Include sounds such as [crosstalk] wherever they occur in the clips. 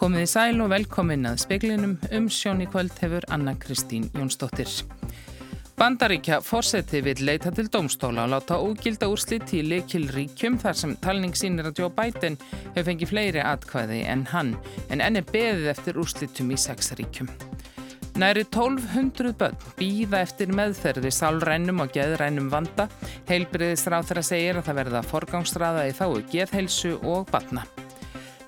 Komið í sæl og velkomin að speklinum um sjón í kvöld hefur Anna Kristín Jónsdóttir. Bandaríkja fórseti vil leita til domstóla og láta ógilda úrslit í lekil ríkjum þar sem talning sínir að Joe Biden hefur fengið fleiri atkvæði en hann en enni beðið eftir úrslitum í sex ríkjum. Næri 1200 börn býða eftir meðferði sálrænum og geðrænum vanda. Heilbriðisráð þeirra segir að það verða forgangsraða í þáu geðheilsu og batna.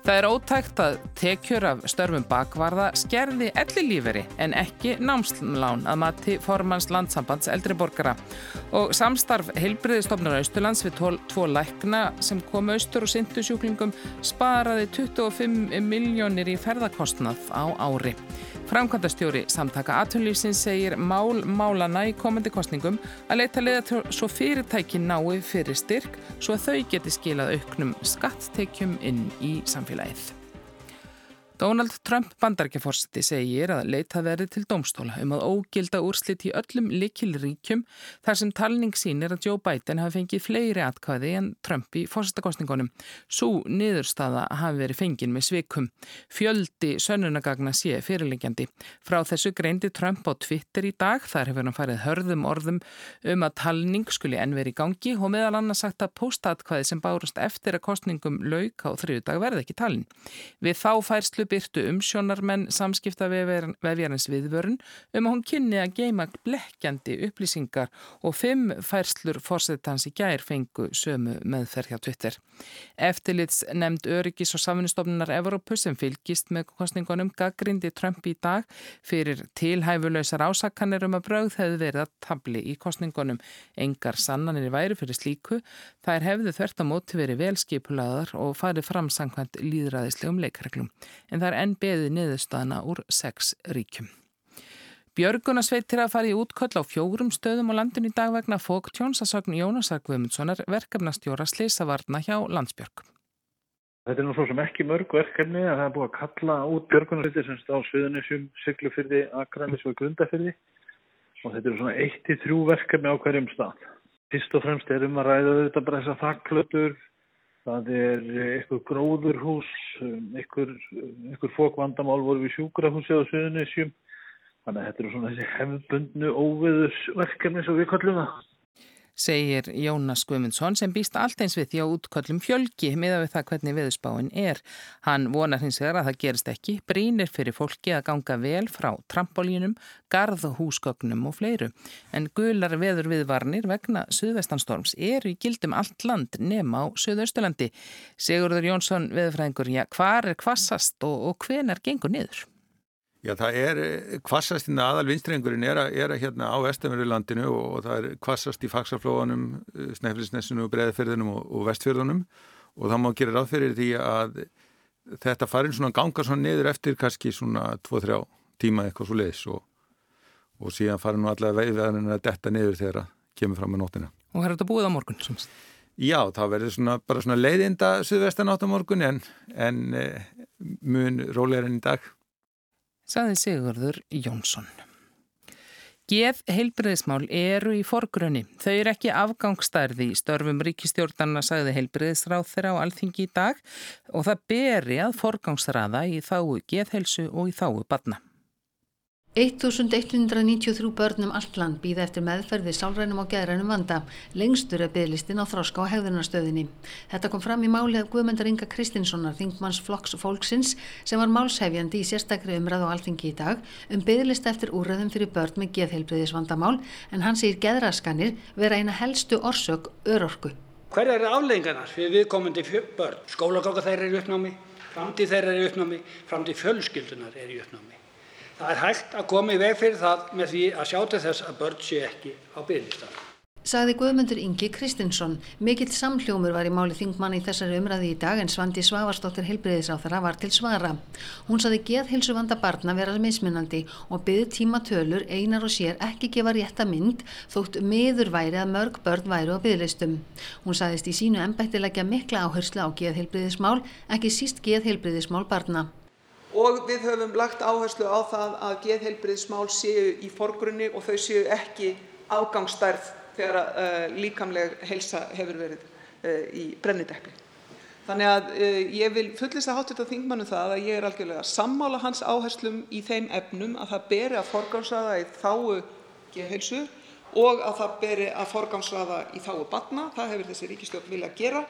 Það er ótækt að tekjur af störfum bakvarða skerði elli líferi en ekki námslán að mati formans landsambands eldriborgara. Og samstarf heilbriðistofnur Austurlands við tvo, tvo lækna sem komu austur og syndu sjúklingum sparaði 25 miljónir í ferðarkostnað á ári. Framkvæmdastjóri samtaka aðtunlýfsins segir mál málana í komandi kostningum að leita leiða svo fyrirtæki nái fyrir styrk svo að þau geti skilað auknum skattekjum inn í samfélagið. Donald Trump bandargeforsti segir að leita verið til domstóla um að ógilda úrslit í öllum likilríkjum þar sem talning sínir að Joe Biden hafi fengið fleiri atkvæði en Trump í fórstakostningunum. Svo niðurstaða hafi verið fengin með svikum. Fjöldi sönnunagagna sé fyrirlingjandi. Frá þessu greindi Trump á Twitter í dag þar hefur hann farið hörðum orðum um að talning skuli enn verið í gangi og meðal annars sagt að postatkvæði sem bárust eftir að kostningum lauk á þriðu dag verði ekki talin. Við þá færslu byrtu umsjónarmenn samskipta vefjarins viðvörun um að hún kynni að geima blekkjandi upplýsingar og fimm færslur fórsetans í gær fengu sömu meðferð hjá Twitter. Eftirlits nefnd Öryggis og Safinustofnunar Evrópu sem fylgist með kostningunum gaggrindi Trump í dag fyrir tilhæfulösar ásakanir um að brauð hefði verið að tabli í kostningunum. Engar sannanir væri fyrir slíku. Það er hefðu þvert að móti verið velskipulaðar og farið fram sangkvæmt líðræðislegum leikreglum. En það er enn beðið niðurstaðana úr sex ríkjum. Björgunarsveitir að fara í útköll á fjórum stöðum á landin í dag vegna fóktjóns að sagn Jónasar Guðmundssonar verkefnastjóra Sleisavarna hjá Landsbjörg. Þetta er nú svo sem ekki mörg verkefni að það er búið að kalla út björgunarsveitir semst á Suðunisjum, Siglufyrði, Akranis og Grundafyrði og þetta eru svona 1-3 verkefni á hverjum stað. Fyrst og fremst er um að ræða þetta bara þess að þakklötur Það er einhver gróðurhús, einhver, einhver fókvandamál voru við sjúkrahúsi á Suðunisjum. Þannig að þetta eru svona þessi hefðbundnu óveðusverkefni sem við kallum það segir Jónas Guðmundsson sem býst allt eins við því á útköllum fjölgi miða við það hvernig veðusbáin er. Hann vonar hins vegar að það gerist ekki, brínir fyrir fólki að ganga vel frá trampolínum, garðhúsgögnum og fleiru. En gular veður viðvarnir vegna Suðvestanstorms eru í gildum allt land nema á Suðausturlandi. Sigurður Jónsson veðurfræðingur, já, hvar er kvassast og, og hvenar gengur niður? Já, það er kvassast í aðal vinstrengurinn er að, er að hérna á Vestamörulandinu og, og það er kvassast í faksaflóðunum, eh, Snæflisnessinu og Breðafyrðunum og, og Vestfyrðunum og það má gera ráð fyrir því að þetta farin svona ganga svona niður eftir kannski svona 2-3 tíma eitthvað svo leiðis og, og síðan farin nú allavega veiðveðan að detta niður þegar það kemur fram með nótina. Og er þetta búið á morgun? Semst? Já, það verður svona bara svona leiðinda suðvestan átt á morgun en, en eh, mun rólegar enn í dag saði Sigurður Jónsson. Geð heilbriðismál eru í forgrunni. Þau eru ekki afgangstærði í störfum ríkistjórnarna, sagði heilbriðisráð þeirra á alþingi í dag og það beri að forgangsraða í þáu geðhelsu og í þáu badna. 1193 börnum allt land býða eftir meðferð við sálrænum og geðrænum vanda. Lengstur er bygglistin á þróska og hegðunarstöðinni. Þetta kom fram í málið Guðmundar Inga Kristinssonar, Þingmanns Flokks Fólksins, sem var málshefjandi í sérstakri umræð og alþingi í dag um bygglista eftir úrræðum fyrir börn með geðheilbriðisvandamál en hann segir geðraskanir vera eina helstu orsök örorku. Hver er afleggingarnar fyrir viðkomandi börn? Skólagóka þeirra er í uppnámi, framtíð þeirra er í uppnámi, framtíð fjölskyldunar er í uppnámi. Það er hægt að koma í veg fyrir það með því að sjá til þess að börn sé ekki á biðlistan. Sagði Guðmundur Ingi Kristinsson. Mikill samhljómur var í máli þingmann í þessari umræði í dag en Svandi Svavarsdóttir heilbreyðisáþara var til svara. Hún saði geðhilsu vanda barna verað mismunandi og byði tíma tölur einar og sér ekki gefa rétta mynd þótt miður væri að mörg börn væri á byðlistum. Hún saðist í sínu ennbættilegja mikla áherslu á geðheilbreyðismál, ekki síst geðheilbreyðismál barna og við höfum lagt áherslu á það að geðheilbrigðismál séu í forgrunni og þau séu ekki afgangsstærð þegar uh, líkamleg heilsa hefur verið uh, í brennidepli. Þannig að uh, ég vil fullist að hátta þingmannu það að ég er algjörlega sammála hans áherslum í þeim efnum að það beri að forgámsraða í þáu geðheilsu og að það beri að forgámsraða í þáu batna. Það hefur þessi ríkistjórn vilja gera.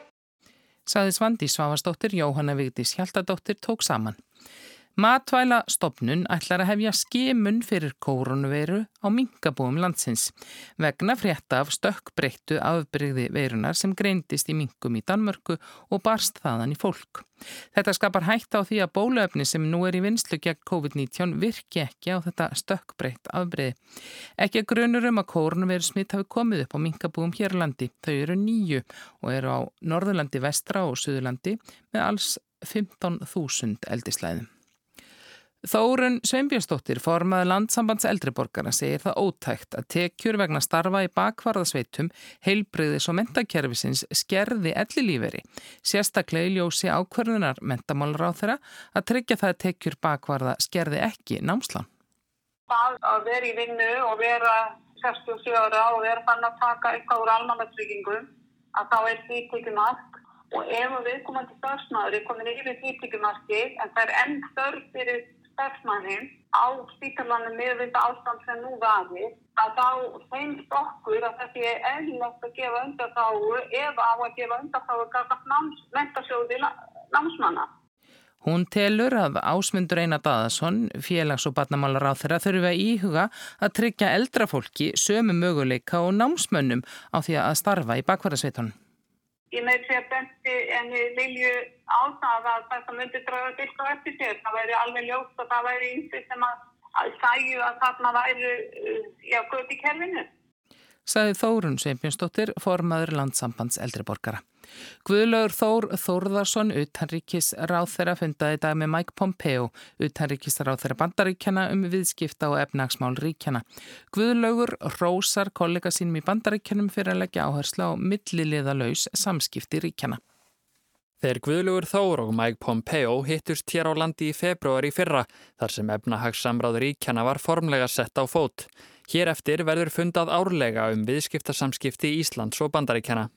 Saði Svandi Svavastóttir, Jóhanna Vigdís Hjaltadóttir tók saman. Matvæla stopnun ætlar að hefja skimun fyrir kórunveru á minkabúum landsins vegna frétta af stökkbreyttu afbreyði veirunar sem greindist í minkum í Danmörku og barst þaðan í fólk. Þetta skapar hægt á því að bólöfni sem nú er í vinslu gegn COVID-19 virki ekki á þetta stökkbreytt afbreyði. Ekki að grunur um að kórunveru smitt hafi komið upp á minkabúum hérlandi. Þau eru nýju og eru á Norðurlandi, Vestra og Suðurlandi með alls 15.000 eldislæðum. Þórun Sveinbjörnsdóttir, formaði landsambands eldriborgara, segir það ótækt að tekjur vegna starfa í bakvarðasveitum, heilbriðis og mentakerfisins skerði ellilíferi, sérstaklega í ljósi ákverðunar mentamálur á þeirra að tryggja það að tekjur bakvarða skerði ekki námslan. Það að vera í vinnu og vera 67 ára og vera fann að taka eitthvað úr almannarsvíkingum, að þá er því tekið mark og ef við komum til starfsmaður er komin yfir því tekið marki en það er enn þörf fyrir starfsmannin á spítalanum með þetta ástand sem nú vaði að þá finnst okkur að þetta er eðlilegt að gefa undarþáu eða á að gefa undarþáu gafast mentasjóði námsmanna. Hún telur að ásmundur Einar Daðarsson, félags- og barnamálar á þeirra þurfi að íhuga að tryggja eldrafólki sömu möguleika og námsmönnum á því að starfa í bakvarðasveitunum. Ég með því að bendi enni Lilju á það að þetta myndi draga dillt á eftir sér. Það væri alveg ljóst og það væri ínsið sem að, sæju að þarna væri uh, já, gött í kerfinu. Saði Þórun Sveinbjörnsdóttir, formaður landsambands eldriborgara. Guðlaugur Þór Þórðarsson, utanríkis ráð þeirra fundaði dag með Mike Pompeo, utanríkis ráð þeirra bandaríkjana um viðskipta og efnagsmál ríkjana. Guðlaugur rósar kollega sínum í bandaríkjanum fyrir að leggja áherslu á milliliða laus samskipti ríkjana. Þeir Guðlugur Þór og Mike Pompeo hittust hér á landi í februar í fyrra þar sem efnahagssamráð ríkjana var formlega sett á fót. Hér eftir verður fundað árlega um viðskiptasamskipti Íslands og bandaríkjana.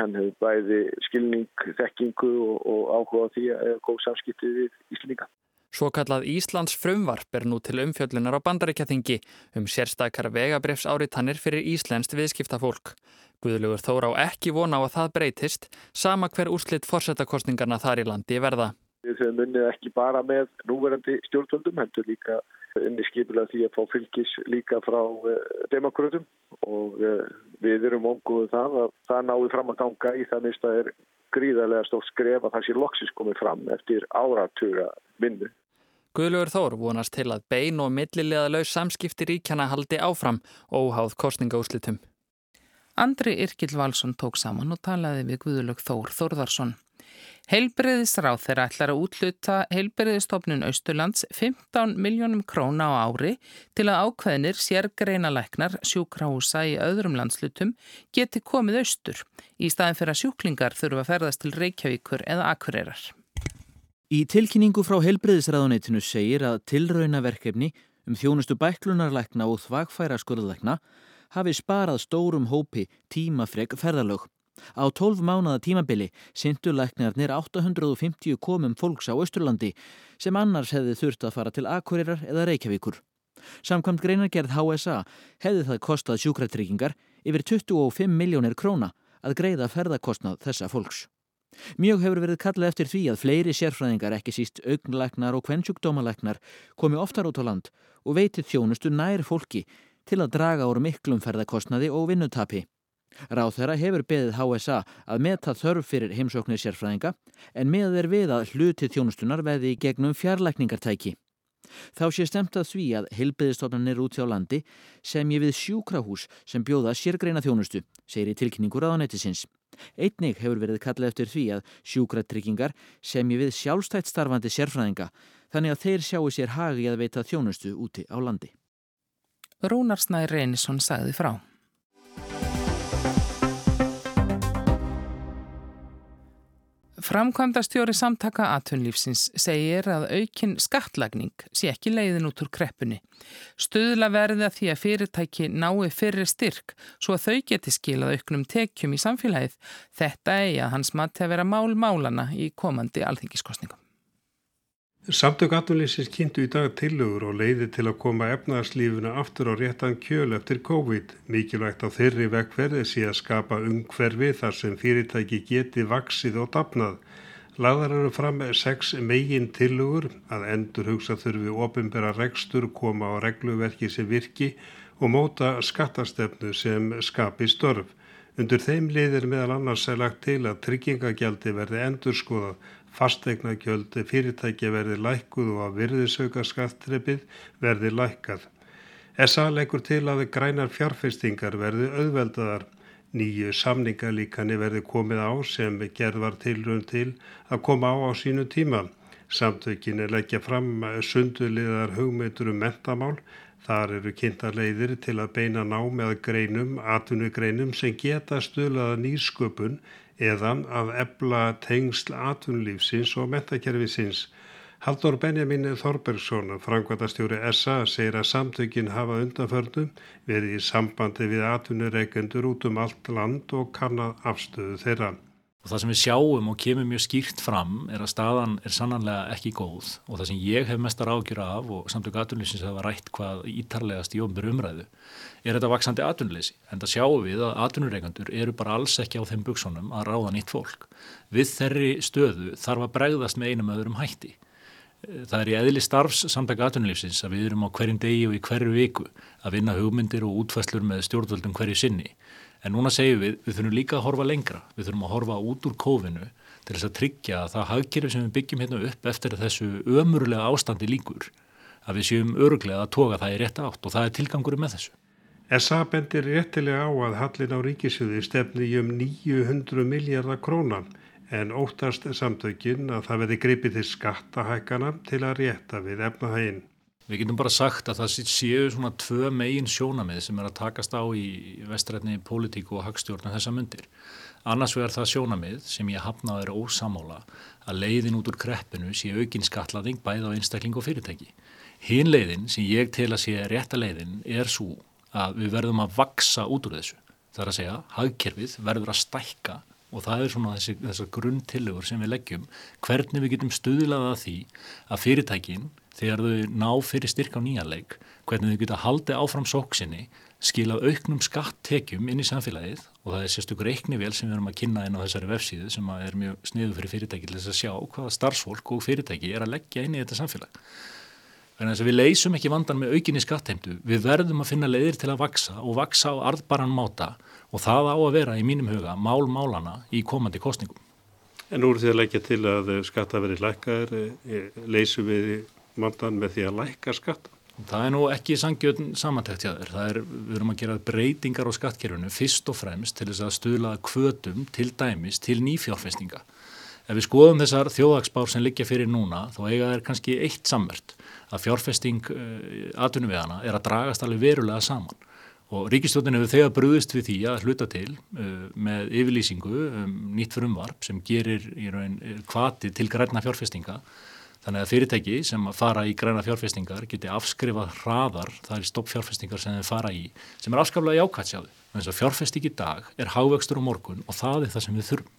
Hann hefur bæði skilning, þekkingu og, og áhuga á því að góð samskipti við Íslandinga. Svo kallað Íslands frumvarp er nú til umfjöllunar á bandaríkjaþingi um sérstakar vegabrefs áriðtannir fyrir Íslenskt viðskiptafólk. Guðlugur þóra á ekki vona á að það breytist, sama hver úrslitt fórsetakostningarna þar í landi verða. Við höfum unnið ekki bara með núverandi stjórnvöldum, hendur líka unni skipilega því að fá fylgis líka frá uh, demokrautum og uh, við erum omgóðið það að það náði fram að ganga í það mista er gríðarlega stórt skref að það sé loksis komið fram eftir áratuga vinnu. Guðlugur Þór vonast til að bein og millilega laus samskipti ríkjana haldi áfram óháð kostningaúslitum. Andri Irkil Valsson tók saman og talaði við Guðlug Þór Þórðarsson. Heilbriðisráð þeirra ætlar að útluta Heilbriðistofnun Austurlands 15 miljónum króna á ári til að ákveðinir sérgreina læknar sjúkrahúsa í öðrum landslutum geti komið austur í staðin fyrir að sjúklingar þurfa að ferðast til Reykjavíkur eða Akureyrar. Í tilkynningu frá Heilbriðisráðunitinu segir að tilraunaverkefni um þjónustu bæklunarlækna og þvagfæra skurðlækna hafi sparað stórum hópi tímafreg ferðalög. Á 12 mánuða tímabili syndu læknarnir 850 komum fólks á Östurlandi sem annars hefði þurft að fara til Akureyrar eða Reykjavíkur. Samkvæmt greinargerð HSA hefði það kostað sjúkratryggingar yfir 25 miljónir króna að greiða ferðarkostnað þessa fólks. Mjög hefur verið kallið eftir því að fleiri sérfræðingar, ekki síst augnlæknar og kvennsjúkdómalæknar, komi oftar út á land og veitið þjónustu nær fólki til að draga úr miklum ferðarkostnaði og vinnutapi. Ráð þeirra hefur beðið HSA að meta þörf fyrir heimsóknir sérfræðinga en með þeir við að hluti þjónustunar veði í gegnum fjarlækningartæki. Þá sé stemt að því að heilbeðistofnanir út hjá landi sem ég við sjúkrahús sem bjóða sérgreina þjónustu, segir í tilkynningur á nettisins. Einnig hefur verið kallið eftir því að sjúkratryggingar sem ég við sjálfstætt starfandi sérfræðinga þannig að þeir sjáu sér hagi að veita þjónustu úti á landi. Rúnarsnæri Reynisson sagði frá. Framkvæmdastjóri samtaka atvinnlífsins segir að aukin skattlagning sé ekki leiðin út úr kreppunni. Stöðla verði að því að fyrirtæki nái fyrir styrk svo að þau geti skilað auknum tekjum í samfélagið. Þetta eigi að hans mati að vera mál málana í komandi alþingiskostningum. Samtök atvinnlýsins kynntu í dag tillögur og leiði til að koma efnaðarslífuna aftur á réttan kjöl eftir COVID. Mikilvægt á þeirri vekkverði sé að skapa umhverfi þar sem fyrirtæki geti vaksið og dapnað. Lagðar eru fram sex megin tillögur að endur hugsa þurfi ofinbera rekstur koma á regluverki sem virki og móta skattastefnu sem skapi störf. Undur þeim liðir meðal annars er lagt til að tryggingagjaldi verði endurskoðað fastegnagjöld fyrirtækja verði lækkuð og að virðisauka skattreppið verði lækkað. SA leggur til að grænar fjárfestingar verði auðveldaðar. Nýju samningalíkani verði komið á sem gerð var tilrönd til að koma á á sínu tíma. Samtökin er leggja fram sunduliðar hugmyndur um mentamál. Þar eru kynntarleiðir til að beina ná með greinum, atvinnugreinum sem geta stölaða nýsköpun eða að ebla tengsl atvinnulífsins og metakerfisins. Haldur Benjamin Þorbergsson, frangvatastjóri SA, segir að samtökin hafa undanförnum verið í sambandi við atvinnureikendur út um allt land og kannad afstöðu þeirra. Og það sem við sjáum og kemur mjög skýrt fram er að staðan er sannanlega ekki góð og það sem ég hef mestar ágjur af og samtök atvinnlýsins hafa rætt hvað ítarlegast í ofnbjörn umræðu er þetta vaksandi atvinnlýsi. En það sjáum við að atvinnureikandur eru bara alls ekki á þeim buksunum að ráða nýtt fólk. Við þeirri stöðu þarf að bregðast með einum öðrum hætti. Það er í eðli starfs samtaka atvinnlýfsins að við erum á hverjum degi og í hverju viku að vinna hugmyndir og útfæslur með stjórnvöldum hverju sinni En núna segjum við, við þurfum líka að horfa lengra. Við þurfum að horfa út úr kófinu til þess að tryggja að það hagkerfi sem við byggjum hérna upp eftir þessu ömurlega ástandi líkur, að við séum öruglega að toga það í rétt átt og það er tilgangurum með þessu. SA bendir réttilega á að hallin á ríkisjöði stefni um 900 miljardar krónan en óttast samtökin að það verði gripið til skattahækana til að rétta við efnahæginn. Við getum bara sagt að það séu svona tvö megin sjónamið sem er að takast á í vestrætni pólitíku og hagstjórnum þessa myndir. Annars vegar það sjónamið sem ég hafnaði er ósamála að leiðin út úr kreppinu sé aukinn skatlaðing bæð á einstakling og fyrirtæki. Hinn leiðin sem ég tel að sé rétta leiðin er svo að við verðum að vaksa út úr þessu. Það er að segja, hagkerfið verður að stækka og það er svona þessi, þessar grunntillögur sem við leggjum hvernig við getum stuðlaða því að fyrirtækinn þegar þau ná fyrir styrk á nýjanleik, hvernig þau geta haldið áfram sóksinni, skilað auknum skattekjum inn í samfélagið og það er sérstökur reiknivél sem við erum að kynna inn á þessari vefsíðu sem er mjög sniðu fyrir fyrirtæki til þess að sjá hvaða starfsfólk og fyrirtæki er að leggja inn í þetta samfélag. Þannig að við leysum ekki vandan með aukinni skattheimtu, við verðum að finna leiðir til að vaksa og vaksa á arðbaran máta og það á að vera í mínum huga mál málana í komandi kostningum. En eru þið að leggja til að skatta verið lækkaður, eh, leysum við vandan með því að lækka skatta? Það er nú ekki sangjöðn samantækt hjá þér. Það er, við erum að gera breytingar á skattkerfunu fyrst og fremst til þess að stuðla kvötum til dæmis til nýfjárfestinga. Ef við skoðum þessar þjóðagsbár sem liggja fyrir núna, þá eiga er kannski eitt samvert að fjárfesting eh, atvinnuvegana er að dragast alveg verulega saman. Og ríkistjóðin hefur þegar brúðist við því að hluta til uh, með yfirlýsingu um, nýtt frumvarp sem gerir í raun kvati til græna fjárfestinga Þannig að fyrirtæki sem fara í græna fjárfestingar geti afskrifað hraðar, það er stoppfjárfestingar sem þeir fara í, sem er afskaflega jákvæmt sjáðu. Þannig að fjárfesting í dag er hávöxtur á morgun og það er það sem við þurfum.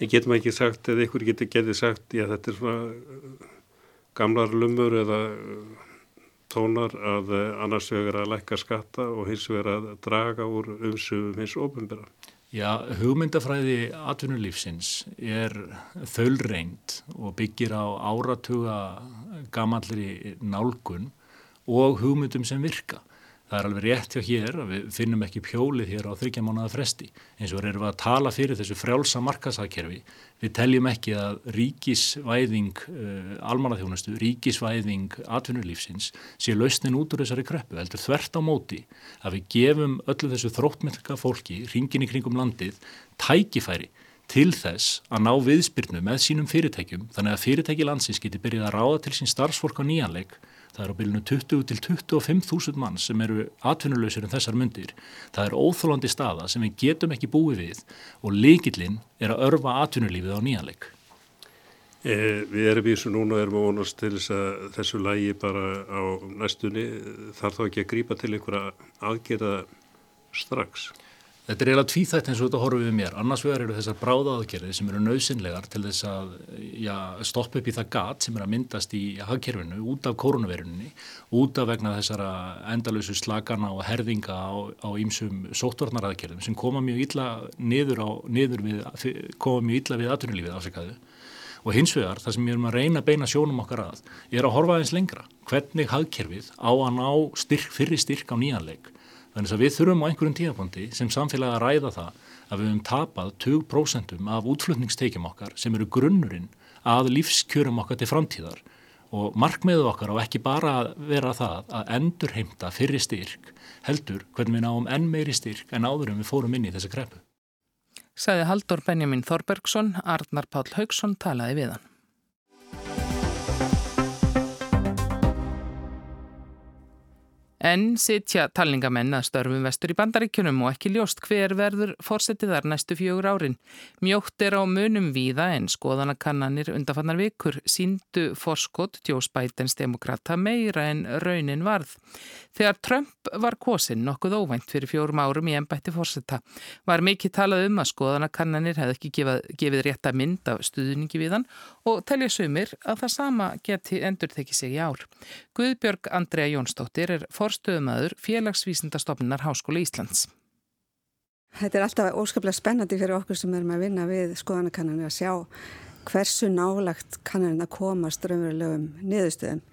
En getum ekki sagt, eða ykkur getur getið sagt, já þetta er svona uh, gamlar lumur eða uh, tónar að uh, annars vegar að lækka skatta og hins vegar að draga úr umsöfum hins ofinbæra. Já, hugmyndafræði atvinnulífsins er þöllreint og byggir á áratuga gamallri nálgun og hugmyndum sem virka. Það er alveg rétt hjá hér að við finnum ekki pjólið hér á þryggja mánuða fresti. Eins og erum við að tala fyrir þessu frjálsa markasagkerfi. Við teljum ekki að ríkisvæðing uh, almannaþjónustu, ríkisvæðing atvinnulífsins sé lausnin út úr þessari kreppu. Heldur þvert á móti að við gefum öllu þessu þróttmennka fólki, ringin í kringum landið, tækifæri til þess að ná viðspyrnu með sínum fyrirtækjum þannig að fyrirtæki landsins geti byrjað að ráða til sín starfsfólk á nýjanleik Það eru á bylunu 20 til 25.000 mann sem eru atvinnuleysir en þessar myndir. Það er óþólandi staða sem við getum ekki búið við og leikillinn er að örfa atvinnulífið á nýjanleik. Eh, við erum í þessu núna og erum að vonast til þess að þessu lægi bara á næstunni þarf þá ekki að grýpa til einhverja aðgerða strax. Þetta er eiginlega tvíþætt eins og þetta horfum við mér. Annars vegar eru þessar bráðaðgerðir sem eru nöðsynlegar til þess að já, stoppa upp í það gat sem er að myndast í hagkerfinu út af koronaviruninni, út af vegna þessara endalösu slagana og herðinga á ímsum sóttvarnaraðgerðum sem koma mjög illa niður, á, niður við, koma mjög illa við atvinnulífið afsakaðu. Og hins vegar, það sem við erum að reyna að beina sjónum okkar að, er að horfa aðeins lengra. Hvernig hagkerfið á að ná styrk, fyrri styrk á nýjanleik Þannig að við þurfum á einhverjum tíðapondi sem samfélag að ræða það að við höfum tapað 20% af útflutningsteikjum okkar sem eru grunnurinn að lífskjörum okkar til framtíðar og markmiðu okkar á ekki bara að vera það að endur heimta fyrir styrk heldur hvernig við náum enn meiri styrk en áðurum við fórum inn í þessi kreppu. Saði Haldur Benjamin Þorbergsson, Arnar Páll Haugsson talaði við hann. En sitja talningamenn að störfum vestur í bandaríkjunum og ekki ljóst hver verður fórsetið þar næstu fjögur árin. Mjótt er á munum víða en skoðanakannanir undanfannar vikur síndu forskot Jós Bætens demokrata meira en raunin varð. Þegar Trump var kosin nokkuð óvænt fyrir fjórum árum í ennbætti fórseta var mikið talað um að skoðanakannanir hefði ekki gefað, gefið rétt að mynd af stuðningi við hann og telja sumir að það sama geti endur tekið sig í ár. Guðbjörg Andrea Jónsdóttir er fórseta forstöðumæður félagsvísindastofnunar Háskóla Íslands. Þetta er alltaf óskaplega spennandi fyrir okkur sem erum að vinna við skoðanakannanir að sjá hversu nálagt kannanir að komast raunverulegum niðurstöðum.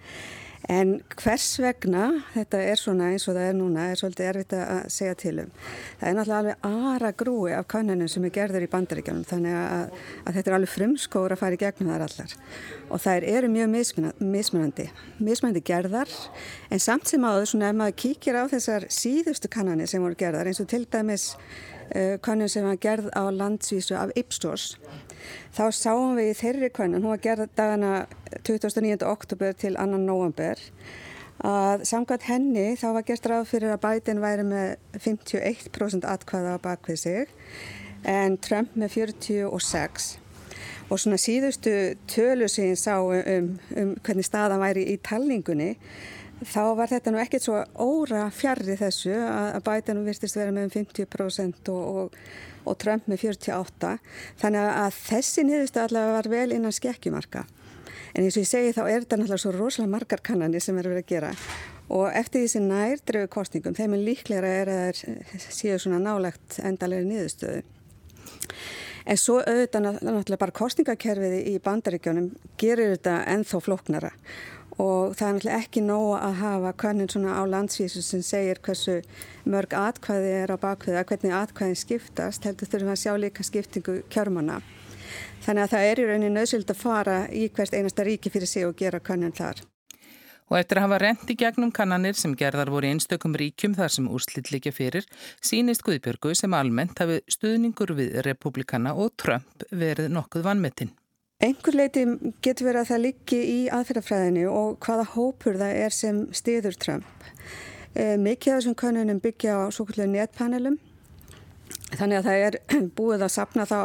En hvers vegna þetta er svona eins og það er núna er svolítið erfitt að segja til um. Það er náttúrulega alveg aðra grúi af kannunum sem er gerður í bandaríkjanum þannig að, að þetta er alveg frumskóra að fara í gegnum þar allar. Og það eru mjög mismunandi, mismunandi gerðar en samt sem áður svona ef maður kíkir á þessar síðustu kannanir sem voru gerðar eins og til dæmis uh, kannun sem var gerð á landsvísu af Ipsos þá sáum við í þeirri kannun, hún var gerð dagana 29. oktober til annan november að samkvæmt henni þá var gert ráð fyrir að Biden væri með 51% atkvæða á bakvið sig en Trump með 46 og svona síðustu tölu sem ég sá um, um hvernig staðan væri í talningunni þá var þetta nú ekkert svo óra fjarrri þessu að Biden virtist vera með um 50% og, og og Trump með 48 þannig að þessi niðurstu allavega var vel innan skekkjumarka. En eins og ég segi þá er þetta náttúrulega svo rosalega margar kannanir sem er verið að gera. Og eftir því sem nær drögu kostningum þeim er líklega er að það séu svona nálagt endalegri niðurstöðu. En svo auðvitað náttúrulega bara kostningakerfiði í bandaríkjónum gerir þetta enþá flóknara og það er náttúrulega ekki nóg að hafa hvernig svona á landsvísu sem segir hversu mörg atkvæði er á bakviða, hvernig atkvæðin skiptast, heldur þurfum að sjá líka skiptingu kjörmanna. Þannig að það er í rauninni nöðsöld að fara í hvert einasta ríki fyrir sig og gera hvernig þar. Og eftir að hafa rent í gegnum kannanir sem gerðar voru einstökum ríkjum þar sem úrslitt líka fyrir, sínist Guðbjörgu sem almennt hafi stuðningur við republikana og Trump verið nokkuð vanmetinn. Engur leiti getur verið að það liggi í aðferðafræðinu og hvaða hópur það er sem stiður Trump. E, mikið af þessum konunum byggja á svo kvöldu netpanelum þannig að það er [clears throat] búið að sapna þá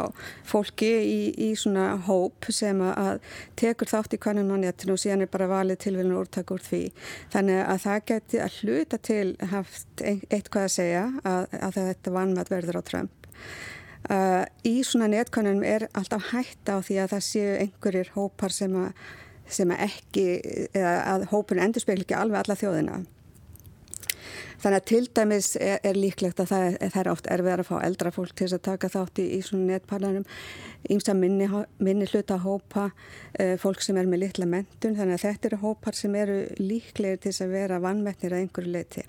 fólki í, í svona hóp sem að tekur þátt í konun á netinu og síðan er bara valið tilvíðinu úrtak úr því. Þannig að það geti að hluta til haft eitthvað að segja að, að þetta vanmat verður á Trump. Uh, í svona netkonunum er alltaf hægt á því að það séu einhverjir hópar sem að, sem að ekki, eða að hópun endur speil ekki alveg alla þjóðina. Þannig að til dæmis er, er líklegt að það, það er oft erfiðar að fá eldra fólk til að taka þátt í, í svona netparlanum, ímsa minni, minni hluta hópa, uh, fólk sem er með litla mentun, þannig að þetta eru hópar sem eru líklegir til að vera vannmetnir að einhverju leiti.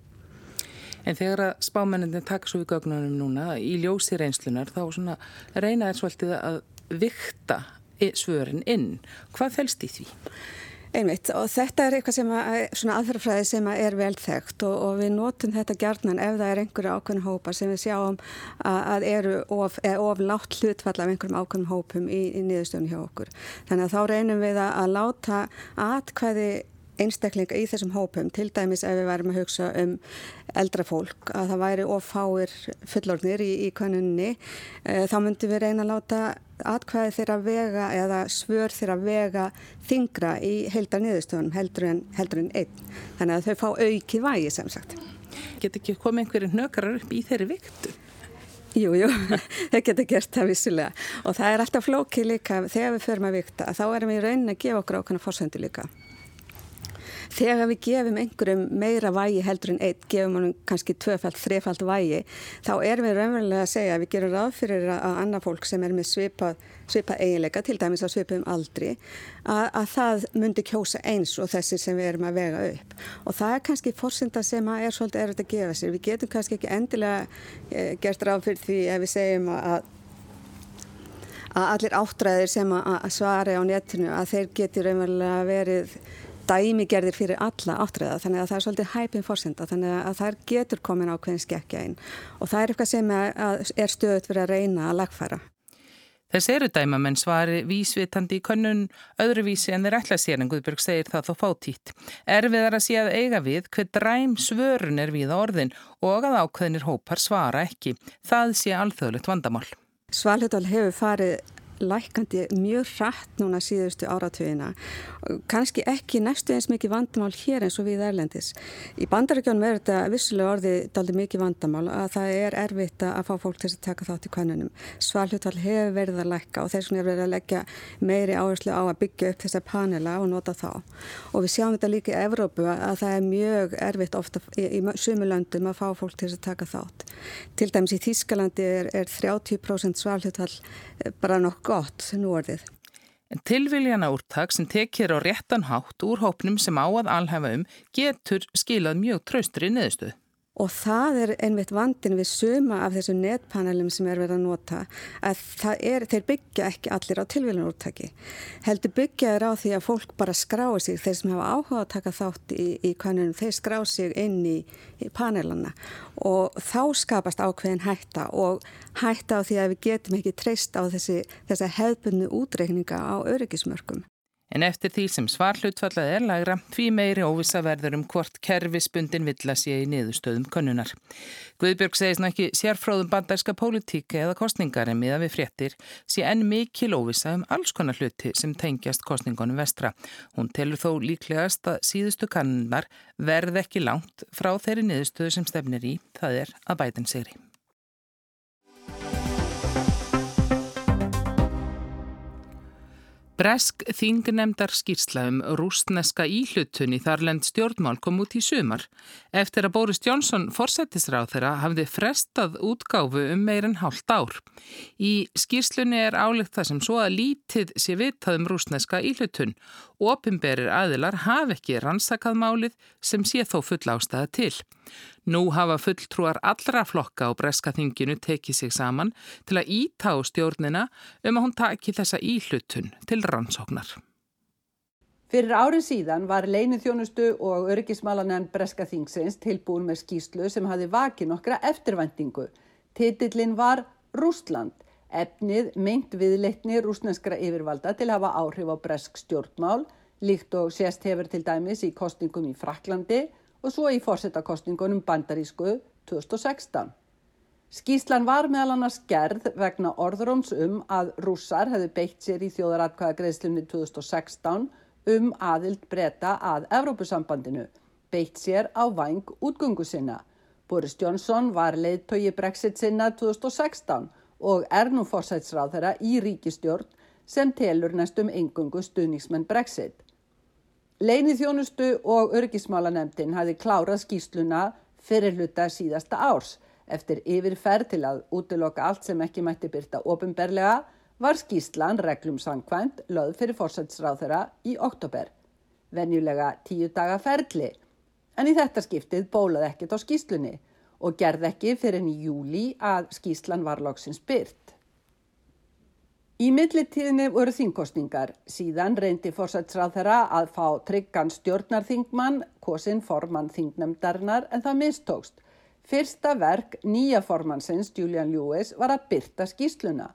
En þegar að spámenninni taka svo við gögnunum núna í ljósi reynslunar þá svona reyna þér svolítið að vikta svörin inn. Hvað fælst í því? Einmitt og þetta er eitthvað sem að, svona aðferðafræði sem að er vel þekkt og, og við notum þetta gjarnan ef það er einhverju ákveðin hópa sem við sjáum að, að eru of, of látt hlutfall af einhverjum ákveðin hópum í, í niðurstöðun hjá okkur. Þannig að þá reynum við að, að láta atkvæði einstaklinga í þessum hópum, til dæmis ef við værim að hugsa um eldra fólk, að það væri ofáir fullornir í, í konunni, e, þá myndum við reyna að láta atkvæði þeirra vega eða svör þeirra vega þingra í heldar niðurstöðunum heldur en, heldur en einn. Þannig að þau fá aukið vægi sem sagt. Get ekki komið einhverju nökrar upp í þeirri viktu? Jú, jú, [laughs] það getur gert það vissilega og það er alltaf flókið líka þegar við förum að vikta þá erum við í raunin að gefa okkur ákveðna fórsöndu líka þegar við gefum einhverjum meira vægi heldur en eitt, gefum hann kannski tvöfald, þrefald vægi, þá erum við raunverulega að segja að við gerum ráð fyrir að annað fólk sem er með svipað, svipað eiginleika, til dæmis á svipum aldri, að, að það myndi kjósa eins og þessi sem við erum að vega upp. Og það er kannski fórsynda sem er svolítið erfitt að gefa sér. Við getum kannski ekki endilega eh, gert ráð fyrir því ef við segjum að að allir áttræðir sem að svara á netinu að þeir geti raunverulega verið dæmigerðir fyrir alla áttræða þannig að það er svolítið hæpinn fórsenda þannig að það getur komin ákveðin skekkja inn og það er eitthvað sem er stöðut fyrir að reyna að lagfæra. Þess eru dæmamenn svari vísvitandi í könnun öðruvísi en þeir ætla sér en Guðbjörg segir það þó fátítt. Erfiðar að sé að eiga við hver dræm svörun er við orðin og að ákveðinir hópar svara ekki. Það sé alþjóðlegt vandamál. Svalhutal hefur farið lækandi mjög hratt núna síðustu áratugina. Kanski ekki næstu eins mikið vandamál hér eins og við Erlendis. Í bandaríkjónum er þetta vissulega orðið daldi mikið vandamál að það er erfitt að fá fólk til að taka þátt í kvennunum. Svalhjóttal hefur verið að lækka og þess vegna er verið að leggja meiri áherslu á að byggja upp þessa panela og nota þá. Og við sjáum þetta líka í Evrópu að það er mjög erfitt ofta í, í sumulöndum að fá fólk til að taka þátt. Til dæmis í Þískalandi er, er 30% svalhjóttal bara nokkuð gott nú orðið. En tilviljana úrtak sem tekir á réttan hátt úr hópnum sem á að alhefa um getur skilað mjög traustri neðustuð. Og það er einmitt vandin við suma af þessum netpanelum sem er verið að nota að er, þeir byggja ekki allir á tilvílunarúttaki. Heldur byggja er á því að fólk bara skrái sig, þeir sem hafa áhuga að taka þátt í, í kannunum, þeir skrái sig inn í, í panelana og þá skapast ákveðin hætta og hætta á því að við getum ekki treyst á þessi, þessi hefðbunnu útreikninga á öryggismörkum. En eftir því sem svarhlutfallað er lagra, því meiri óvisa verður um hvort kerfisbundin villas ég í niðurstöðum konnunar. Guðbjörg segist ná ekki sérfróðum bandarska pólitíka eða kostningar en miða við fréttir sé enn mikil óvisa um alls konar hluti sem tengjast kostningunum vestra. Hún telur þó líklegast að síðustu kannunar verð ekki langt frá þeirri niðurstöðu sem stefnir í, það er að bætin sigri. Bresk þingnemdar skýrsla um rústneska íhlutun í þarlend stjórnmál kom út í sumar. Eftir að Boris Johnson forsettisráð þeirra hafði frestað útgáfu um meirinn hálft ár. Í skýrslunni er álegt það sem svo að lítið sé vitað um rústneska íhlutun. Opimberir aðilar hafi ekki rannsakað málið sem sé þó full ástæða til. Nú hafa fulltrúar allra flokka á breska þinginu tekið sig saman til að ítá stjórnina um að hún taki þessa íhlutun til rannsóknar. Fyrir árið síðan var leinið þjónustu og öryggismálanegan breska þingsins tilbúin með skýslu sem hafi vakið nokkra eftirvendingu. Titillin var Rústland, efnið meint viðleitni rúsneskra yfirvalda til að hafa áhrif á bresk stjórnmál, líkt og sést hefur til dæmis í kostningum í Fraklandi og svo í fórsetakostningunum bandarísku 2016. Skíslan var meðal annars gerð vegna orðróms um að rússar hefði beitt sér í þjóðaratkvæðagreðslunni 2016 um aðild breyta að Evrópusambandinu, beitt sér á vang útgöngu sinna. Boris Johnson var leiðtögi brexit sinna 2016 og er nú fórsætsráð þeirra í ríkistjórn sem telur næstum engungu stuðningsmenn brexit. Leinið þjónustu og örgismálanemdin hafi klárað skýsluna fyrir hluta síðasta árs. Eftir yfirferð til að útiloka allt sem ekki mætti byrta ofinberlega var skýslan reglum sangkvæmt löð fyrir fórsætsráð þeirra í oktober. Venjulega tíu daga ferli. En í þetta skiptið bólað ekkert á skýslunni og gerð ekki fyrir enn í júli að skýslan var loksins byrt. Í millitíðinni voru þingkostningar. Síðan reyndi fórsætsráð þeirra að fá tryggan stjórnarþingmann, kosinn formann þingnemdarinnar en það mistókst. Fyrsta verk nýja formannsins, Julian Lewis, var að byrta skýsluna.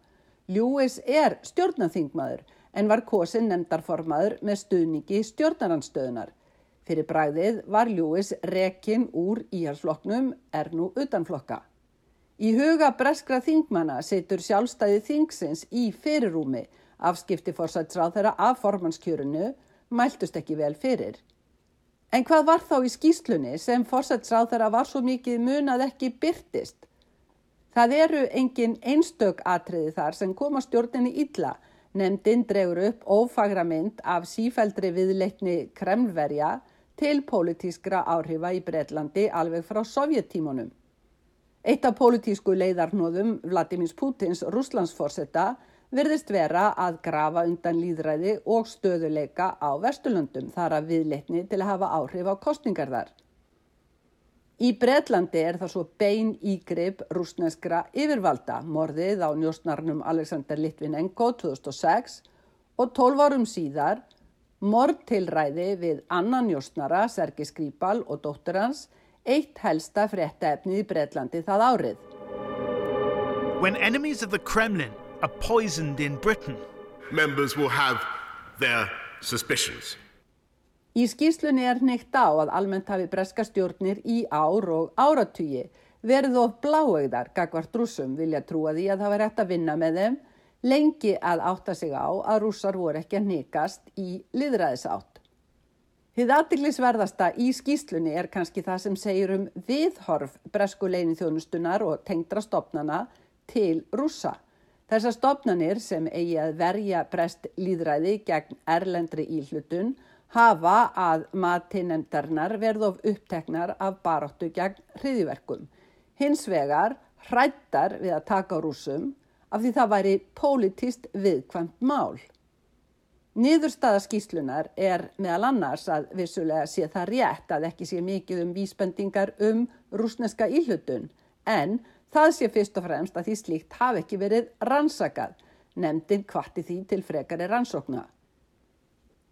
Lewis er stjórnarþingmaður en var kosinn nemdarformaður með stuðningi stjórnaranstöðunar. Fyrir bræðið var Lewis rekin úr íhalsflokknum er nú utanflokka. Í huga breskra þingmanna setur sjálfstæði þingsins í fyrirrúmi afskipti fórsætsráð þeirra af formannskjörunu mæltust ekki vel fyrir. En hvað var þá í skýslunni sem fórsætsráð þeirra var svo mikið munað ekki byrtist? Það eru engin einstök atriði þar sem koma stjórninni illa. Nemndin dregur upp ófagra mynd af sífældri viðleikni kremlverja til pólitískra áhrifa í Breitlandi alveg frá sovjettímunum. Eitt af pólitísku leiðarnóðum Vladimir Putins rúslandsforsetta virðist vera að grafa undan líðræði og stöðuleika á Vesturlundum þar að viðleikni til að hafa áhrif á kostningar þar. Í Breitlandi er það svo bein ígrip rúsneskra yfirvalda morðið á njósnarnum Alexander Litvinenko 2006 og 12 árum síðar morðtilræði við annan njósnara Sergi Skripal og dóttur hans eitt helsta fréttaefnið í Breitlandi það árið. When enemies of the Kremlin are poisoned in Britain, members will have their suspicions. Í skýslunni er neitt á að almennt hafi breska stjórnir í ár og áratugi verið of bláegðar gagvart rúsum vilja trúa því að það var hægt að vinna með þeim lengi að átta sig á að rúsar voru ekki að nikast í liðræðisátt. Þið aðtiklisverðasta í skýslunni er kannski það sem segir um viðhorf bresku leinin þjónustunar og tengdra stopnana til rúsa. Þessar stopnanir sem eigi að verja brest líðræði gegn erlendri íhlutun hafa að matinemndarnar verð of uppteknar af baráttu gegn hriðiverkum. Hins vegar hrættar við að taka rúsum af því það væri pólitist viðkvæmt mál. Niðurstaða skýslunar er meðal annars að vissulega sé það rétt að ekki sé mikið um vísbendingar um rúsneska íhlutun en það sé fyrst og fremst að því slíkt hafi ekki verið rannsakað, nefndin kvarti því til frekari rannsókna.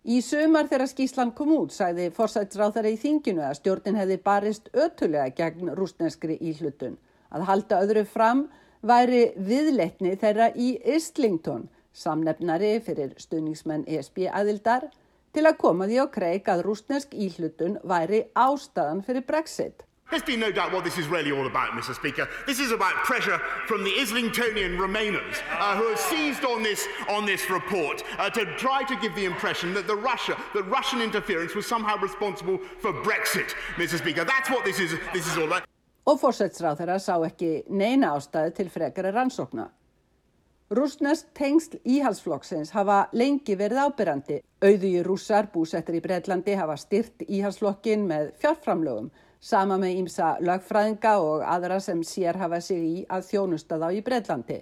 Í sumar þegar skíslan kom út sæði forsætsráþara í þinginu að stjórnin hefði barist ötulega gegn rúsneskri íhlutun. Að halda öðru fram væri viðleitni þeirra í Islington, samnefnari fyrir stuðningsmenn ESB aðildar, til að koma því á kreik að rúsnesk íhlutun væri ástæðan fyrir Brexit. There's been no doubt what this is really all about, Mr. Speaker. This is about pressure from the Islingtonian Remainers uh, who have seized on this, on this report uh, to try to give the impression that, the Russia, that Russian interference was somehow responsible for Brexit, Mr. Speaker. That's what this is, this is all about. Og fórsætsráð þeirra sá ekki neina ástæði til frekara rannsókna. Rúsnesk tengsl íhalsflokksins hafa lengi verið ábyrrandi. Auðugi rússar búsettir í Breitlandi hafa styrt íhalsflokkin með fjárframlögum sama með ímsa lögfræðinga og aðra sem sér hafa sig í að þjónusta þá í Breitlandi.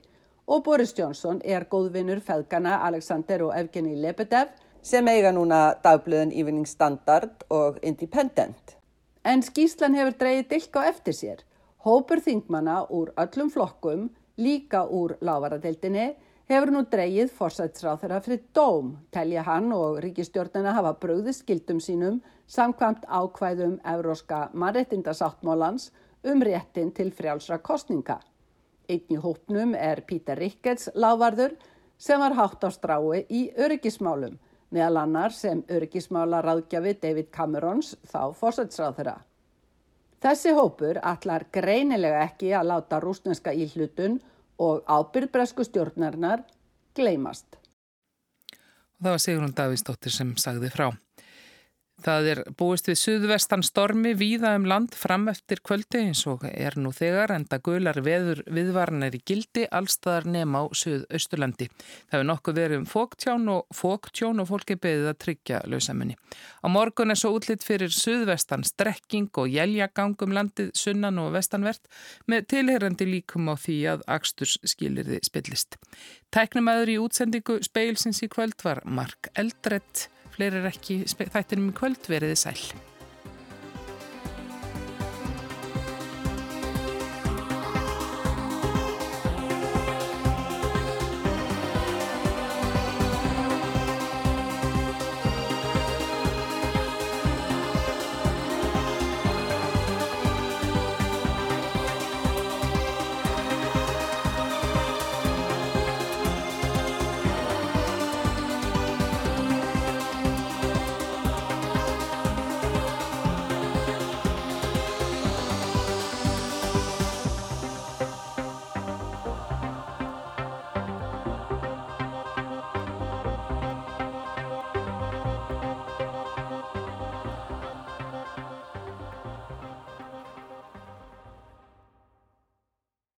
Og Boris Johnson er góðvinnur feðgana Alexander og Evgeni Lebedev sem eiga núna dagblöðin Evening Standard og Independent. En skýslan hefur dreyið dilk á eftir sér. Hópur þingmana úr öllum flokkum, líka úr lávaradeildinni, hefur nú dreyið forsætsráð þeirra fyrir dóm, telja hann og ríkistjórnina hafa bröðið skildum sínum samkvæmt ákvæðum Evróska mannrettindasáttmálans um réttin til frjálsra kostninga. Einn í hópnum er Pítur Ricketts lávarður sem var hátt á strái í öryggismálum, meðal annar sem öryggismála ráðgjafi David Camerons þá forsætsráð þeirra. Þessi hópur allar greinilega ekki að láta rúsneska íhlutun og ábyrðbresku stjórnarinnar gleymast. Og það var Sigrun Davíðsdóttir sem sagði frá. Það er búist við suðvestan stormi víða um land fram eftir kvöldi eins og er nú þegar enda gular veður viðvarnir í gildi allstaðar nema á suðausturlandi. Það hefur nokkuð verið um fóktjón og fóktjón og fólki beðið að tryggja lausamunni. Á morgun er svo útlitt fyrir suðvestan strekking og jæljagangum landið sunnan og vestanvert með tilherrandi líkum á því að Aksturs skilirði spillist. Tæknumæður í útsendingu speilsins í kvöld var Mark Eldrett Fleiri er ekki þættinum í kvöld veriði sæl.